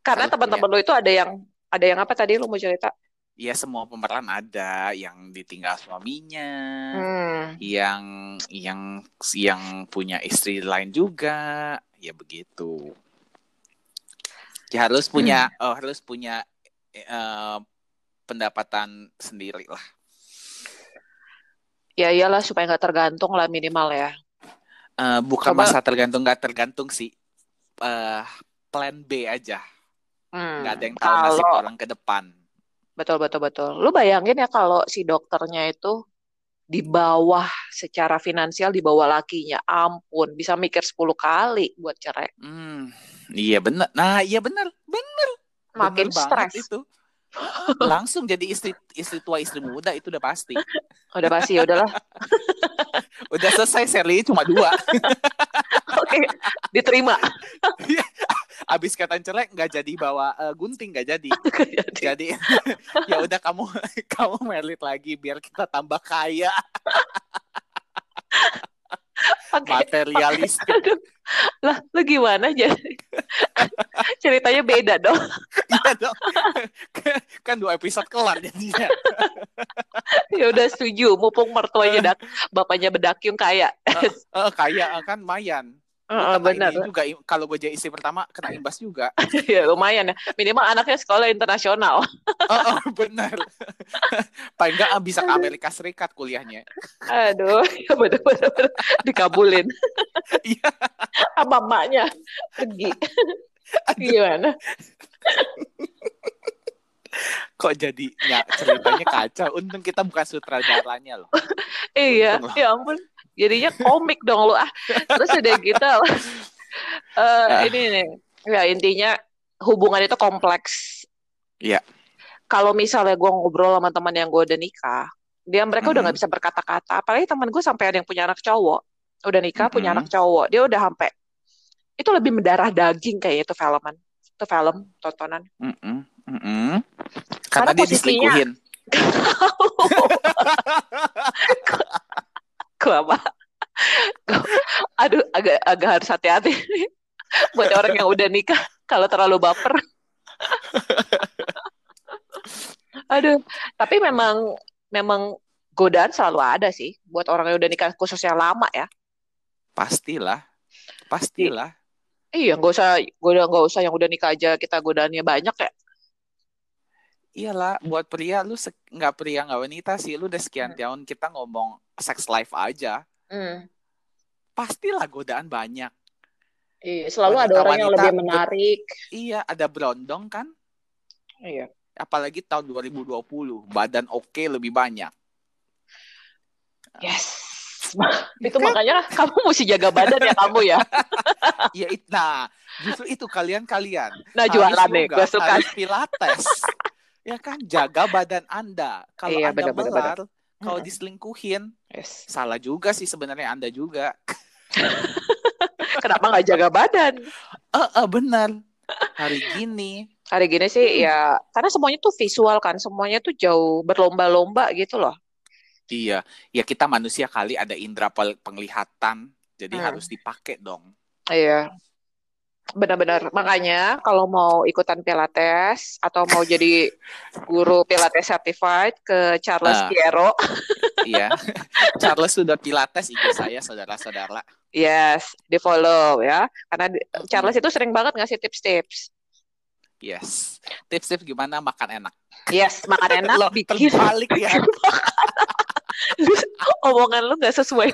karena teman-teman lo itu ada yang ada yang apa tadi lo mau cerita Iya semua pemeran ada yang ditinggal suaminya, hmm. yang yang yang punya istri lain juga, ya begitu. Ya harus punya, oh, harus punya eh, pendapatan sendiri lah. ya iyalah supaya nggak tergantung lah minimal ya Eh, bukan Coba- masa tergantung nggak tergantung sih, Eh, plan B aja. Hmm, Nggak ada yang tahu nasib kalau orang ke depan. betul betul betul lu bayangin ya kalau si dokternya itu di bawah secara finansial di bawah lakinya ampun bisa mikir 10 kali buat cerai Hmm, iya benar. Nah, iya benar, benar. makin stres itu. Langsung jadi istri istri tua istri muda itu udah pasti. udah pasti ya udahlah Udah selesai seri cuma dua. oke diterima Abis kata cerai nggak jadi bawa eh, gunting nggak jadi. Jadi, Jadi ya udah kamu kamu merit lagi biar kita tambah kaya oke materialistik. Aduh. lah lu gimana jadi ceritanya beda dong Iya dong. kan dua episode kelar jadinya. ya udah setuju mumpung mertuanya dak bapaknya bedakyung kaya Eh, kaya eh, kan mayan. Heeh, benar juga kalau gue jadi istri pertama kena imbas juga. ya lumayan ya minimal anaknya sekolah internasional Oh, oh, benar. Paling nggak ah, bisa ke Amerika Serikat kuliahnya. aduh ya bener bener. dikabulin Iya. sama emaknya pergi. Gimana? Kok jadi nggak ceritanya kacau. Untung kita bukan sutradaranya loh. Iya, ya ampun. Jadinya komik dong lu ah. Terus udah gitu eh, Ah. ini nih. Ya intinya hubungan itu kompleks. Iya. Kalau misalnya gue ngobrol sama teman yang gue udah nikah, dia mereka udah Mhm. nggak bisa berkata-kata. Apalagi teman gue sampai ada yang punya anak cowok, udah nikah punya Mhm. anak cowok, dia udah sampai itu lebih mendarah daging kayaknya itu filman, itu film tontonan. Mm-mm, mm-mm. Karena Karena dia posisinya- diselingkuhin. Kenapa? Aduh, agak agak harus hati-hati nih buat orang yang udah nikah kalau terlalu baper. Aduh, tapi memang memang godaan selalu ada sih buat orang yang udah nikah khususnya lama ya. Pastilah. Pastilah. Iya, nggak usah goda nggak usah yang udah nikah aja kita godaannya banyak ya. Iyalah, buat pria lu se- nggak pria nggak wanita sih, lu udah sekian Hmm. tahun kita ngomong sex life aja, Hmm. pastilah godaan banyak. Iya, selalu ada orang yang Wanita-wanita lebih menarik. Iya, ada berondong kan? Iya. Apalagi tahun 2020, badan oke lebih banyak. Yes. Itu makanya kamu mesti jaga badan ya kamu ya. Iya, it- nah, justru itu kalian-kalian. Nah, Harus jualan yoga, gue suka. harus pilates. Ya kan, jaga badan Anda. Kalau Iya, Anda melar, kalau Mm-mm. diselingkuhin, Yes. salah juga sih sebenarnya Anda juga. Kenapa nggak jaga badan? Eh, eh, benar. Hari gini, Hari gini sih ya, karena semuanya tuh visual kan, semuanya tuh jauh berlomba-lomba gitu loh. iya, ya kita manusia kali ada indera penglihatan, jadi Hmm. harus dipakai dong. Iya. Benar-benar. Makanya kalau mau ikutan Pilates atau mau jadi guru Pilates certified ke Charles Ah. Piero, Iya. Charles sudah pilates IG saya, saudara-saudara. yes, di follow ya. Karena di- Charles itu sering banget ngasih tips-tips. Yes. Tips-tips gimana makan enak. Yes, makan enak, Loh, bikin terbalik ya. omongan lu nggak sesuai,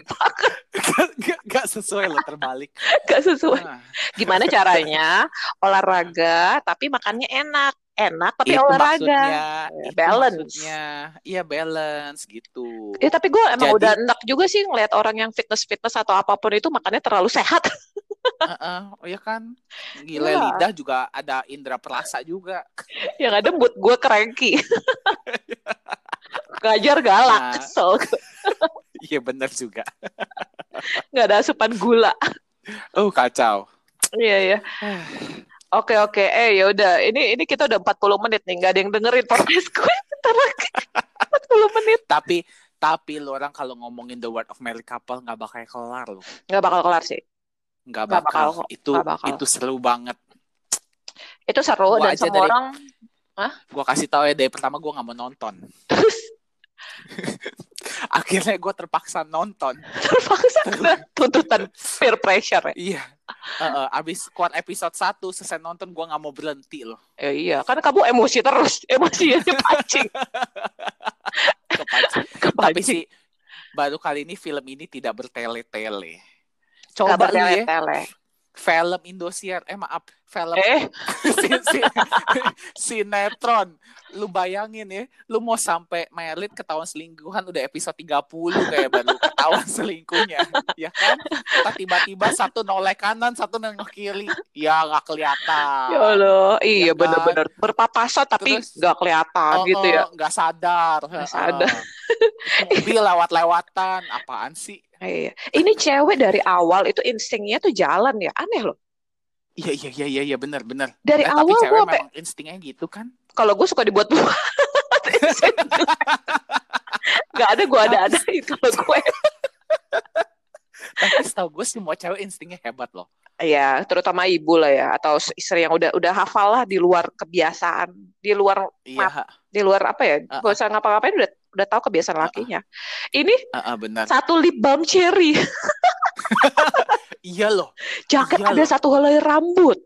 gak, gak sesuai loh terbalik. nggak sesuai. Nah, Gimana caranya olahraga tapi makannya enak, enak tapi itu olahraga. maksudnya. Ya, itu balance. maksudnya. Iya balance gitu. Ya, tapi gue emang Jadi- udah enak juga sih ngeliat orang yang fitness-fitness atau apa pun itu makannya terlalu sehat. Heeh, oh ya kan. Gila Iya. lidah juga ada indera perasa juga. yang ada mood gue cranky. Ngajar galak, Nah. kesel. Iya bener juga. Nggak ada asupan gula. Oh kacau. Iya, iya. Oke, oke. Eh, ya udah. Ini ini kita udah 40 menit nih. Nggak ada yang dengerin podcast gue. Bentar lagi. 40 menit. Tapi tapi lo orang kalau ngomongin the word of married couple nggak bakal kelar lo. Nggak bakal kelar sih. Nggak bakal bakal. Itu Nggak bakal. itu seru banget. Itu seru Gua dan semua dari- orang Gua kasih tahu ya dari pertama gua nggak mau nonton. Akhirnya gua terpaksa nonton. terpaksa kena tuntutan peer pressure ya. Iya. Heeh, abis keluar episode 1 selesai nonton gua nggak mau berhenti loh. Ya, iya, kan kamu emosi terus. Emosinya. Kepancing. Tapi Kepancing. sih baru kali ini film ini tidak bertele-tele. Coba lu ya. Film Indosiar, eh maaf, film Eh, si- si- sinetron. Lu bayangin ya, lu mau sampai merit ketahuan selingkuhan udah episode 30 kayak baru ketahuan selingkuhnya. Ya kan? Tiba-tiba satu noleh kanan, satu nengok kiri. Ya nggak kelihatan. ya Allah. Iya, Ya kan? bener-bener berpapasan tapi nggak kelihatan Oh, gitu ya. oh, nggak sadar. Nggak sadar. Mobil lewat-lewatan, apaan sih? Iya. Ini cewek dari awal itu instingnya tuh jalan ya. Aneh loh. Iya iya iya iya iya benar benar. Dari tapi awal gue memang instingnya gitu kan? kalau gue suka dibuat-buat. Gak ada gue ada ada itu kalau gue. Tapi setahu gue semua cewek instingnya hebat loh. Ya, terutama ibu lah ya atau istri yang udah udah hafal lah di luar kebiasaan, di luar Iya, di luar apa ya? Gak usah ngapa-ngapain udah udah tahu kebiasaan lakinya. Ini heeh, benar. satu lip balm cherry, Iya loh. jaket Iya ada loh. satu helai rambut.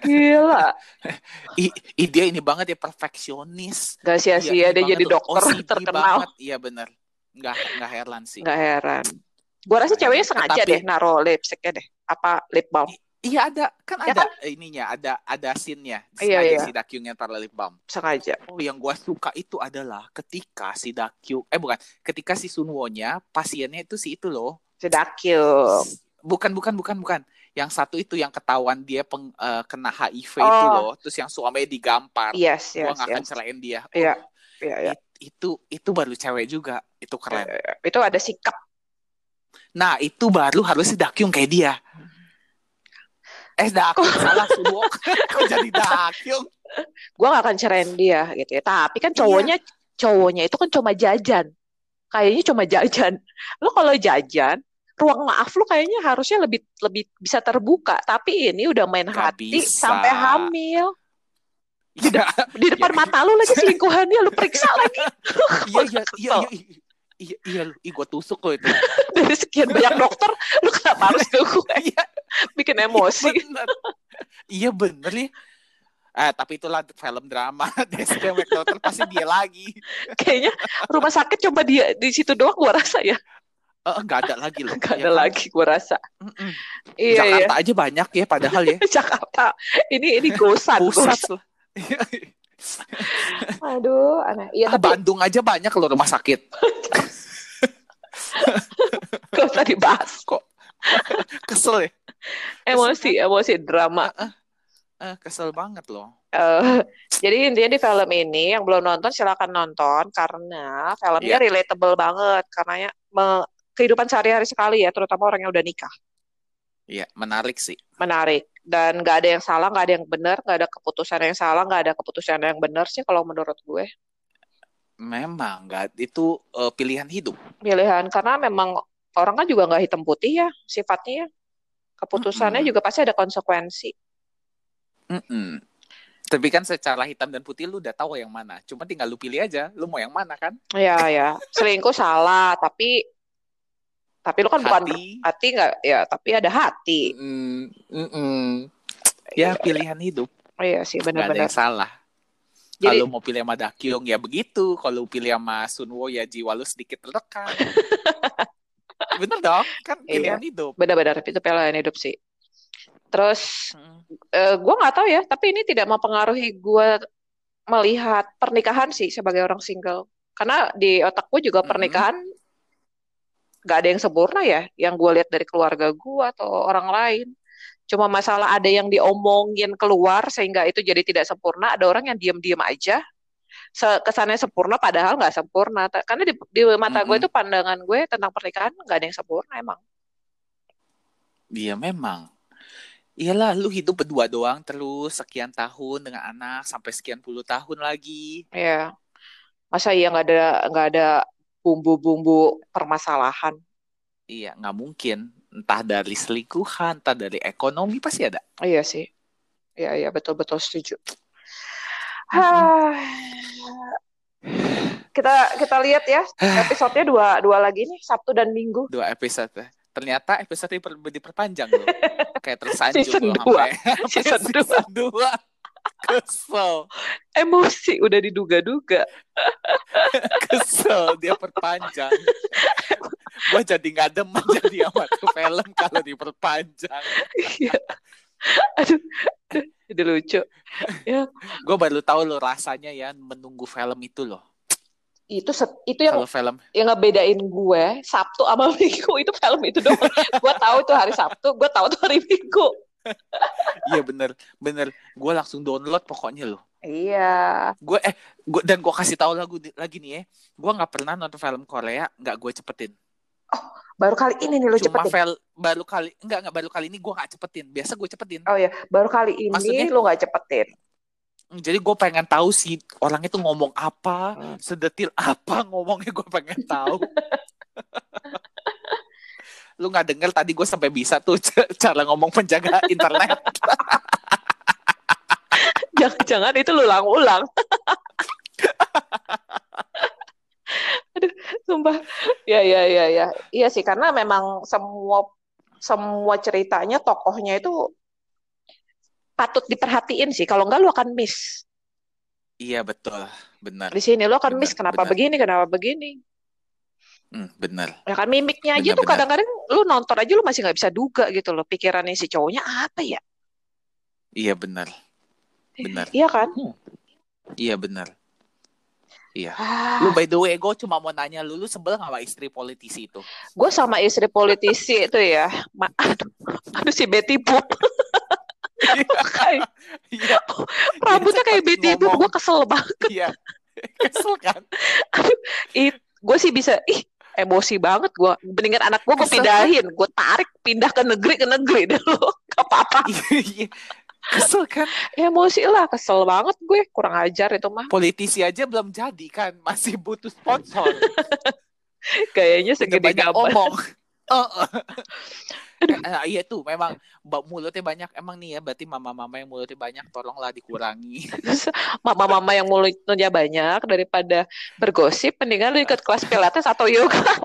Gila, I, i- dia ini banget ya perfeksionis. gak Iya, sia-sia ini dia jadi banget loh. dokter OCD terkenal. banget. Iya benar. Nggak nggak heran sih. Nggak heran. Gue rasa ceweknya sengaja Tapi- deh naruh lipstiknya deh. apa lip balm. Iya ada kan Ya ada ininya ada ada scene-nya Iya, sengaja iya. si Dakyung yang lip balm. Sengaja. Oh yang gua suka itu adalah ketika si Dakyung eh bukan ketika si Sunwo-nya pasiennya itu si itu loh Si Dakyung. bukan bukan bukan bukan yang satu itu yang ketahuan dia peng, eh, kena HIV itu Oh. loh terus yang suaminya digampar Yes, yes, nggak akan yes. cerain dia Iya, Oh, iya, iya. it- itu itu baru cewek juga itu keren Itu ada sikap. nah itu baru harus si Dakyung kayak dia eh Dakyung salah Sunwo kok jadi Dakyung Gue gak akan cerain dia gitu ya. Tapi kan cowoknya cowoknya itu kan cuma jajan. Kayaknya cuma jajan. Lo kalau jajan, ruang maaf lu kayaknya harusnya lebih lebih bisa terbuka. Tapi ini udah main Gak hati bisa. sampai hamil. Iya, Di depan Ya. mata lu lagi selingkuhannya lu periksa lagi iya, iya, iya, iya, iya, iya, iya, lu, ih, gue tusuk lo itu. dari sekian banyak dokter lu kenapa harus ke gue Iya, bikin emosi bener. Iya bener nih. Eh, tapi itulah film drama. Desde McDonald pasti dia lagi. kayaknya rumah sakit coba dia di situ doang gua rasa ya Eh, nggak ada lagi loh. Gak ya ada kan? lagi gua rasa Mm-mm. iya iya Jakarta aja banyak ya, padahal ya. Jakarta ini ini gosan Pusat. aduh aneh iya Ah, tapi Bandung aja banyak loh rumah sakit. gak usah dibahas Kok kesel ya? emosi emosi drama Eh, kesel banget loh. Eh, jadi intinya di film ini yang belum nonton silakan nonton karena filmnya Iya. relatable banget karena me- kehidupan sehari-hari sekali ya terutama orang yang udah nikah Iya, menarik sih. menarik dan nggak ada yang salah nggak ada yang benar nggak ada keputusan yang salah nggak ada keputusan yang benar sih kalau menurut gue Memang nggak itu eh, pilihan hidup. pilihan karena memang orang kan juga nggak hitam putih ya sifatnya ya. keputusannya Mm-mm. juga pasti ada konsekuensi Mm-mm. Tapi kan secara hitam dan putih lu udah tahu yang mana. Cuma tinggal lu pilih aja, lu mau yang mana kan? ya ya selingkuh salah tapi tapi lu kan bukan Hati. hati nggak ya tapi ada hati Mm, mm-mm. Ya pilihan hidup, iya sih benar-benar salah. jadi Kalau mau pilih sama Dakyung ya begitu. Kalau pilih sama Sunwo ya jiwa lu sedikit tertekan. Bener dong, kan Iya. pilihan hidup. benar-benar itu pilihan hidup sih terus Mm. eh, gue nggak tahu ya tapi ini tidak mempengaruhi gue melihat pernikahan sih sebagai orang single karena di otak gue juga pernikahan nggak ada yang sempurna ya yang gue lihat dari keluarga gue atau orang lain. Cuma masalah ada yang diomongin keluar sehingga itu jadi tidak sempurna ada orang yang diam-diam aja. Kesannya sempurna padahal nggak sempurna. Karena di, di mata gue itu pandangan gue tentang pernikahan nggak ada yang sempurna emang. Iya memang. Iyalah, lu hidup berdua doang terus sekian tahun dengan anak sampai sekian puluh tahun lagi. ya masa iya nggak ada nggak ada bumbu-bumbu permasalahan Iya, nggak mungkin. Entah dari selingkuhan, entah dari ekonomi pasti ada. Iya sih. Iya, iya, betul-betul setuju. Hah. Kita kita lihat ya episodenya dua dua lagi nih Sabtu dan Minggu. Dua episode. Ternyata episode diper, diperpanjang loh. Kayak tersanjung loh sampai Season sampai season dua. Kesel, Emosi udah diduga-duga. kesel dia perpanjang. Gue jadi nggak demen jadi sama tuh film kalau diperpanjang. Iya. Aduh, jadi lucu. Gue baru tahu loh rasanya ya menunggu film itu loh. Itu set- itu yang Kalau film yang ngebedain gue Sabtu sama Minggu itu film itu doang. gue tahu itu hari Sabtu, gue tahu itu hari Minggu. Iya bener, bener. Gue langsung download pokoknya loh. Iya. Gue eh, gua, dan gue kasih tahu lagu lagi nih ya. Gue nggak pernah nonton film Korea, nggak gue cepetin. Baru kali ini nih lu Cuma cepetin. fel, baru kali, nggak nggak baru kali ini gue nggak cepetin. Biasa gue cepetin. Oh ya, baru kali ini Maksudnya- lu nggak cepetin. Jadi gue pengen tahu si orang itu ngomong apa, Hmm. sedetil apa ngomongnya gue pengen tahu. Lu nggak denger tadi gue sampai bisa tuh cara ngomong penjaga internet. Jangan-jangan itu lu ulang-ulang. Aduh, sumpah. Ya, ya, ya, ya. Iya sih, karena memang semua semua ceritanya tokohnya itu patut diperhatiin sih. Kalau enggak lu akan miss. iya betul, benar. Di sini lu akan Benar, miss kenapa benar. begini, kenapa begini. Hmm, bener. Ya kan mimiknya aja tuh Benar-benar. kadang-kadang lu nonton aja lu masih nggak bisa duga gitu loh pikirannya si cowoknya apa ya? Iya bener. Bener. Iya kan? Iya bener. Iya. Ah, Lu by the way, gue cuma mau nanya lu, lu sebel gak sama istri politisi itu? gue sama istri politisi itu ya. Ma aduh, aduh si Betty Boop. Kayak- Iya. Rambutnya kayak Betty Boop, gue kesel banget. Iya. Kesel kan? Gue sih bisa, ih emosi banget gue. Mendingan anak gue gue pindahin, gue tarik pindah ke negeri ke negeri deh lo. Gak apa-apa. Iya. Kesel kan? Emosi lah, kesel banget gue. Kurang ajar itu mah. Politisi aja belum jadi kan, masih butuh sponsor. Udah segede gambar. omong. Heeh. Eh, iya tuh memang mulutnya banyak emang nih ya berarti mama-mama yang mulutnya banyak tolonglah dikurangi Mama-mama yang mulutnya banyak daripada bergosip, mendingan lu ikut kelas pilates atau yoga.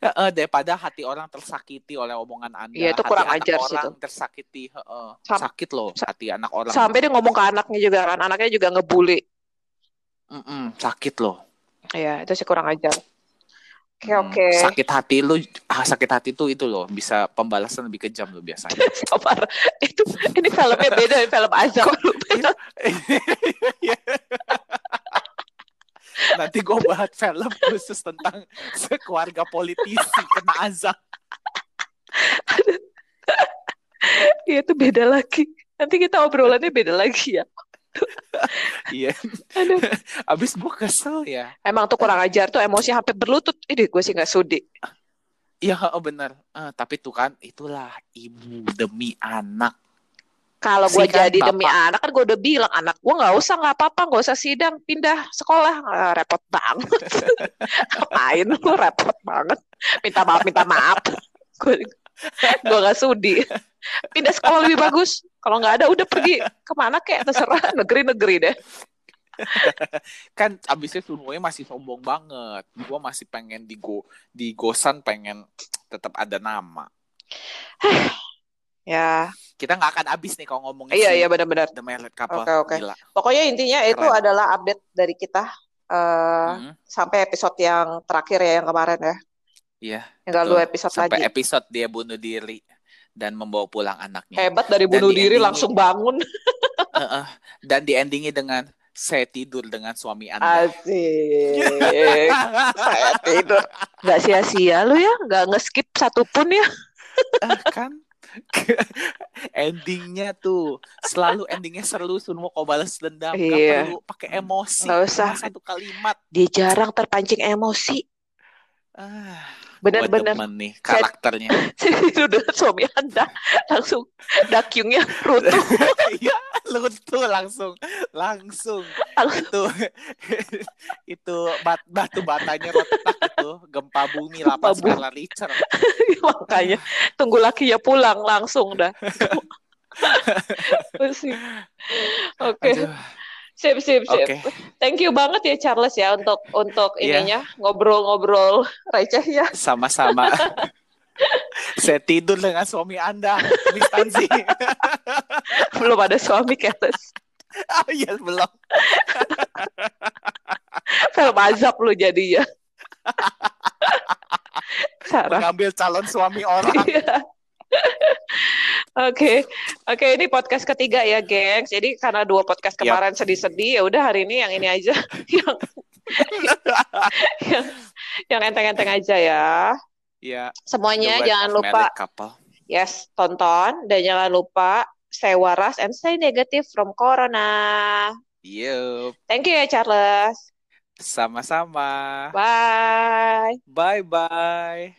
Eh, daripada hati orang tersakiti oleh omongan anda Iya, itu hati kurang ajar sih orang tuh. tersakiti heeh. Sam- sakit loh hati anak orang Sampai dia ngomong ke anaknya juga kan, anaknya juga ngebully. Mm-mm, sakit loh Iya, itu sih kurang ajar. Oke, Hmm, oke. sakit hati lu ah, sakit hati tuh itu loh bisa pembalasan lebih kejam loh biasanya Sabar. Itu ini filmnya beda dari film azab. nanti gue bahas film khusus tentang sekeluarga politisi kena azab Iya, itu beda lagi. Nanti kita obrolannya beda lagi ya. Iya Aduh. abis gue kesel ya Emang tuh kurang ajar tuh emosi sampai berlutut. Ini gue sih nggak sudi. Iya oh bener Eh, tapi tuh kan itulah ibu demi anak Kalau gue kan jadi demi bapak. anak kan gue udah bilang anak gue nggak usah nggak apa-apa nggak usah sidang pindah sekolah Ah, repot banget. Ngapain lu repot banget. Minta maaf minta maaf. Gue gue nggak sudi. Pindah sekolah lebih bagus. Kalau nggak ada udah pergi ke mana kek terserah negeri-negeri deh. kan abisnya semuanya masih sombong banget gue masih pengen di go di gosan pengen tetap ada nama Ya, kita nggak akan habis nih kalau ngomongin iya iya benar-benar. The Married Couple Oke, oke. gila Pokoknya intinya itu Keren. adalah update dari kita eh, Mm, sampai episode yang terakhir ya yang kemarin ya. Iya betul. dua episode sampai lagi. episode dia bunuh diri dan membawa pulang anaknya Hebat dari Dan bunuh di diri ending- langsung bangun. Heeh. dan di endingnya dengan saya tidur dengan suami anda Asik. Saya tidur. Gak sia-sia lu ya, gak nge-skip satupun ya. Ah, kan endingnya tuh selalu endingnya seru semua kau balas dendam Iya. Gak perlu pakai emosi Nggak usah. satu kalimat Dia jarang terpancing emosi. ah Demen nih karakternya. tidur dengan suami anda. Langsung dakyungnya runtuh. iya lu tuh langsung. Langsung. Itu itu bat, batu batanya retak itu gempa bumi lapas skala Richter Makanya tunggu lakinya pulang langsung dah. Oke, Aduh, sip sip sip. oke Thank you banget ya Charles ya untuk untuk Iya. ininya ngobrol-ngobrol receh ya. sama-sama saya tidur dengan suami anda Miss Tansi Belum ada suami Keles. oh iya belum Film azab lu jadi ya. Mengambil calon suami orang Iya. Oke, oke ini podcast ketiga ya, gengs. Jadi karena dua podcast kemarin sedih-sedih, ya udah hari ini yang ini aja, yang yang yang enteng-enteng aja ya. ya Semuanya jangan lupa, Couple. yes, tonton dan jangan lupa stay waras and stay negative from corona. Yup, Thank you ya Charles. sama-sama. Bye. Bye-bye.